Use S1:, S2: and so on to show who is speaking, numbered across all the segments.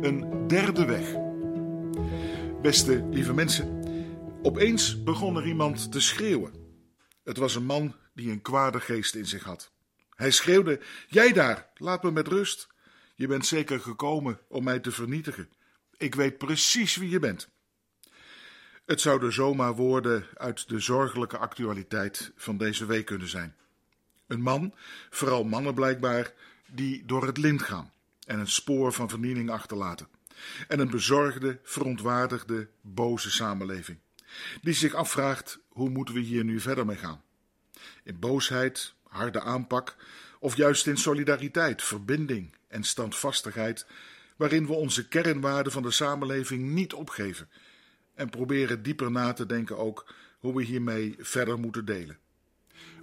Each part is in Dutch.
S1: Een derde weg. Beste lieve mensen, opeens begon er iemand te schreeuwen. Het was een man die een kwade geest in zich had. Hij schreeuwde: Jij daar, laat me met rust. Je bent zeker gekomen om mij te vernietigen. Ik weet precies wie je bent. Het zouden zomaar woorden uit de zorgelijke actualiteit van deze week kunnen zijn. Een man, vooral mannen blijkbaar, die door het lint gaan en een spoor van vernieling achterlaten. En een bezorgde, verontwaardigde, boze samenleving, die zich afvraagt: hoe moeten we hier nu verder mee gaan? In boosheid, harde aanpak, of juist in solidariteit, verbinding en standvastigheid, waarin we onze kernwaarden van de samenleving niet opgeven en proberen dieper na te denken ook hoe we hiermee verder moeten delen.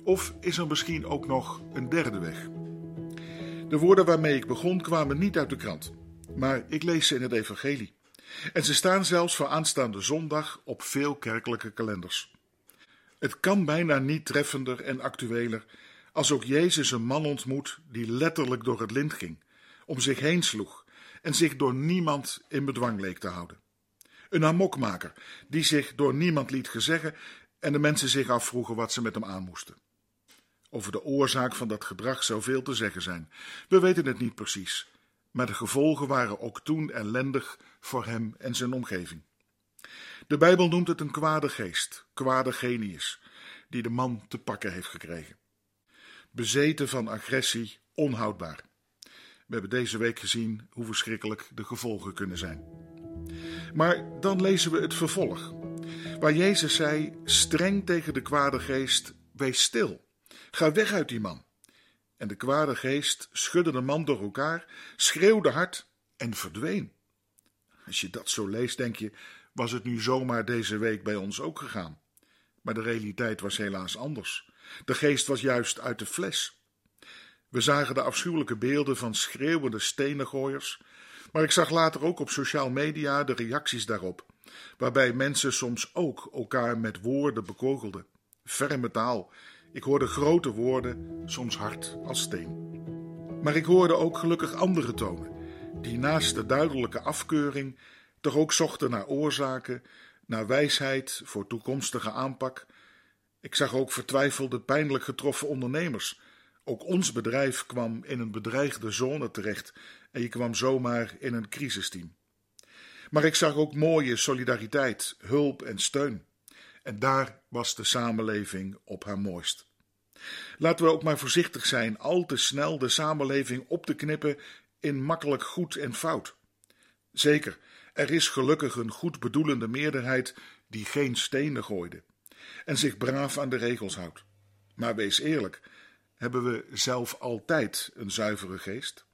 S1: Of is er misschien ook nog een derde weg? De woorden waarmee ik begon kwamen niet uit de krant, maar ik lees ze in het Evangelie. En ze staan zelfs voor aanstaande zondag op veel kerkelijke kalenders. Het kan bijna niet treffender en actueler als ook Jezus een man ontmoet die letterlijk door het lint ging, om zich heen sloeg en zich door niemand in bedwang leek te houden. Een amokmaker die zich door niemand liet gezeggen en de mensen zich afvroegen wat ze met hem aan moesten. Over de oorzaak van dat gedrag zou veel te zeggen zijn. We weten het niet precies, maar de gevolgen waren ook toen ellendig voor hem en zijn omgeving. De Bijbel noemt het een kwade geest, kwade genius, die de man te pakken heeft gekregen. Bezeten van agressie, onhoudbaar. We hebben deze week gezien hoe verschrikkelijk de gevolgen kunnen zijn. Maar dan lezen we het vervolg, waar Jezus zei: streng tegen de kwade geest, wees stil. Ga weg uit die man. En de kwade geest schudde de man door elkaar, schreeuwde hard en verdween. Als je dat zo leest, denk je: was het nu zomaar deze week bij ons ook gegaan? Maar de realiteit was helaas anders. De geest was juist uit de fles. We zagen de afschuwelijke beelden van schreeuwende stenengooiers, maar ik zag later ook op sociale media de reacties daarop, waarbij mensen soms ook elkaar met woorden bekogelden. Ferme taal. Ik hoorde grote woorden, soms hard als steen. Maar ik hoorde ook gelukkig andere tonen, die naast de duidelijke afkeuring toch ook zochten naar oorzaken, naar wijsheid voor toekomstige aanpak. Ik zag ook vertwijfelde, pijnlijk getroffen ondernemers. Ook ons bedrijf kwam in een bedreigde zone terecht en je kwam zomaar in een crisisteam. Maar ik zag ook mooie solidariteit, hulp en steun. En daar was de samenleving op haar mooist. Laten we ook maar voorzichtig zijn al te snel de samenleving op te knippen in makkelijk goed en fout. Zeker, er is gelukkig een goed bedoelende meerderheid die geen stenen gooide en zich braaf aan de regels houdt. Maar wees eerlijk, hebben we zelf altijd een zuivere geest?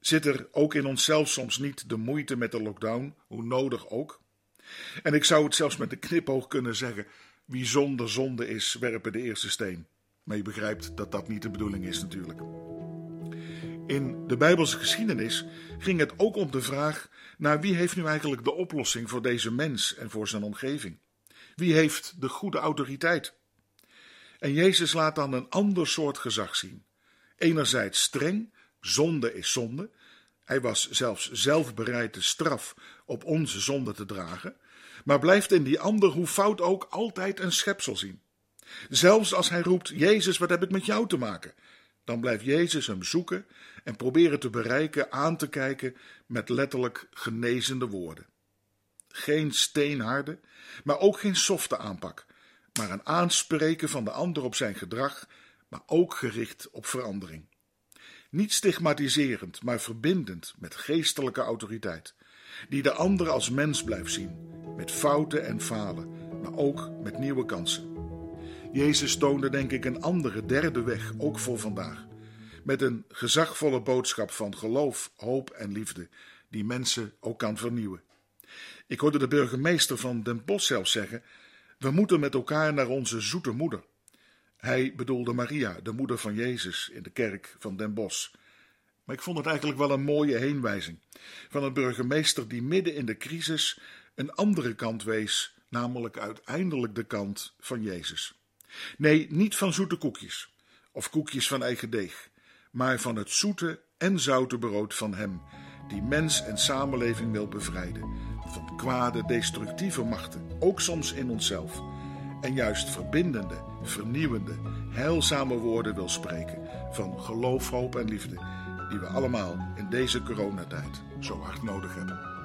S1: Zit er ook in onszelf soms niet de moeite met de lockdown, hoe nodig ook? En ik zou het zelfs met de knipoog kunnen zeggen: wie zonder zonde is, werpen de eerste steen. Maar je begrijpt dat dat niet de bedoeling is, natuurlijk. In de Bijbelse geschiedenis ging het ook om de vraag: naar wie heeft nu eigenlijk de oplossing voor deze mens en voor zijn omgeving? Wie heeft de goede autoriteit? En Jezus laat dan een ander soort gezag zien. Enerzijds streng, zonde is zonde. Hij was zelfs zelf bereid de straf op onze zonde te dragen, maar blijft in die ander, hoe fout ook, altijd een schepsel zien. Zelfs als hij roept: Jezus, wat heb ik met jou te maken? Dan blijft Jezus hem zoeken en proberen te bereiken, aan te kijken met letterlijk genezende woorden. Geen steenharde, maar ook geen softe aanpak, maar een aanspreken van de ander op zijn gedrag, maar ook gericht op verandering. Niet stigmatiserend, maar verbindend met geestelijke autoriteit, die de ander als mens blijft zien, met fouten en falen, maar ook met nieuwe kansen. Jezus toonde denk ik een andere derde weg, ook voor vandaag, met een gezagvolle boodschap van geloof, hoop en liefde, die mensen ook kan vernieuwen. Ik hoorde de burgemeester van Den Bosch zelf zeggen: We moeten met elkaar naar onze zoete moeder. Hij bedoelde Maria, de moeder van Jezus, in de kerk van Den Bosch. Maar ik vond het eigenlijk wel een mooie heenwijzing van een burgemeester die midden in de crisis een andere kant wees, namelijk uiteindelijk de kant van Jezus. Nee, niet van zoete koekjes of koekjes van eigen deeg, maar van het zoete en zoute brood van Hem, die mens en samenleving wil bevrijden van kwade, destructieve machten, ook soms in onszelf. En juist verbindende, vernieuwende, heilzame woorden wil spreken van geloof, hoop en liefde, die we allemaal in deze coronatijd zo hard nodig hebben.